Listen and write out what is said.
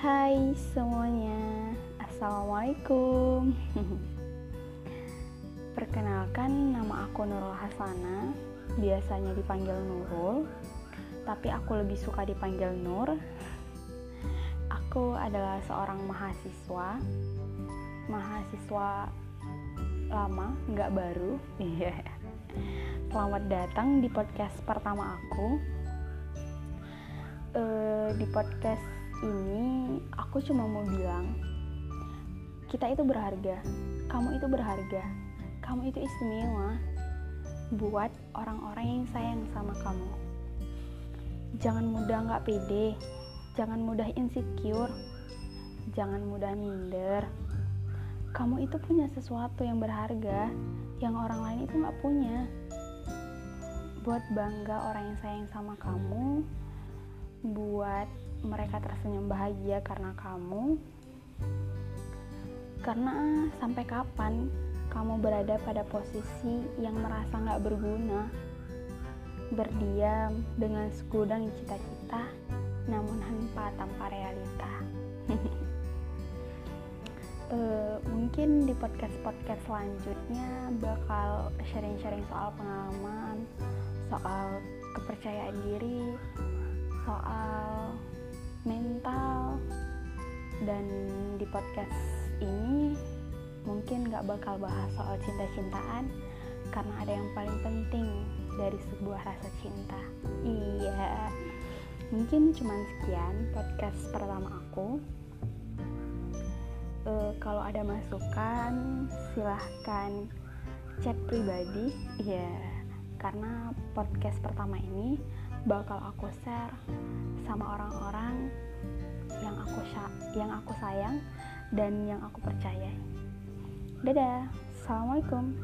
Hai semuanya, Assalamualaikum. Perkenalkan nama aku Nurul Hasana Biasanya dipanggil Nurul Tapi aku lebih suka dipanggil Nur. Aku adalah seorang mahasiswa. Mahasiswa lama, nggak baru. Iya. Selamat datang di podcast pertama aku. Uh, Di podcast ini aku cuma mau bilang kita itu berharga. Kamu itu berharga. Kamu itu istimewa buat orang-orang yang sayang sama kamu. Jangan mudah nggak pede. Jangan mudah insecure. Jangan mudah minder. Kamu itu punya sesuatu yang berharga yang orang lain itu nggak punya. Buat bangga orang yang sayang sama kamu buat mereka tersenyum bahagia karena kamu. Karena sampai kapan kamu berada pada posisi yang merasa nggak berguna? Berdiam dengan segudang cita-cita namun hampa tanpa realita. Uh, mungkin di podcast-podcast selanjutnya bakal sharing-sharing soal pengalaman soal kepercayaan diri soal dan di podcast ini mungkin gak bakal bahas soal cinta-cintaan karena ada yang paling penting dari sebuah rasa cinta. Iya. Mungkin cuman sekian podcast pertama aku. E, kalau ada masukan silahkan chat pribadi. Ya karena podcast pertama ini bakal aku share sama orang-orang aku yang aku sayang dan yang aku percaya. Dadah. Assalamualaikum.